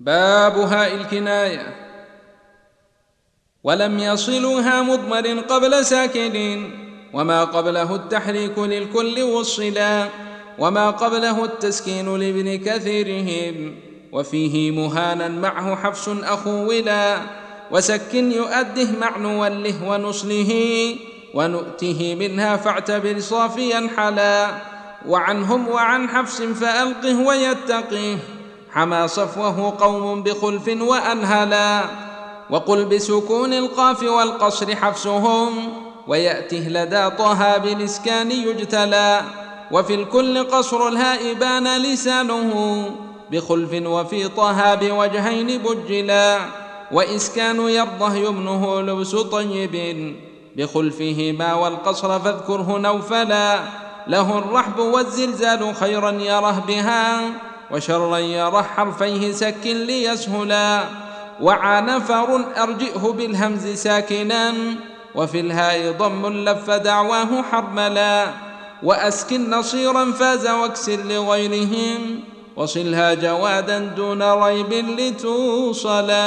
باب هاء الكناية. ولم يصلها مضمر قبل ساكن وما قبله التحريك للكل والصلا وما قبله التسكين لابن كثيرهم. وفيه مهانا معه حفص أخو ولا وسكن يؤده مع نوله ونصله ونؤته منها فاعتبر صافيا حلا. وعنهم وعن حفص فألقه ويتقيه. حمى صفوه قوم بخلف وأنهلا وقل بسكون القاف والقصر حفسهم ويأته لدى طه بالإسكان يجتلى. وفي الكل قصر الهاء بان لسانه بخلف وفي طه بوجهين بجلا. وإسكان يرضه يمنه لبس طيب بخلفهما والقصر فاذكره نوفلا. له الرحب والزلزال خيرا يره بها. وشرا يره حرفيه سك ليسهلا وعنفر أرجئه بالهمز ساكنا وفي الهاء ضم لف دعواه حرملا وأسكن نصيرا فاز واكسر لغيرهم وصلها جوادا دون ريب لتوصلا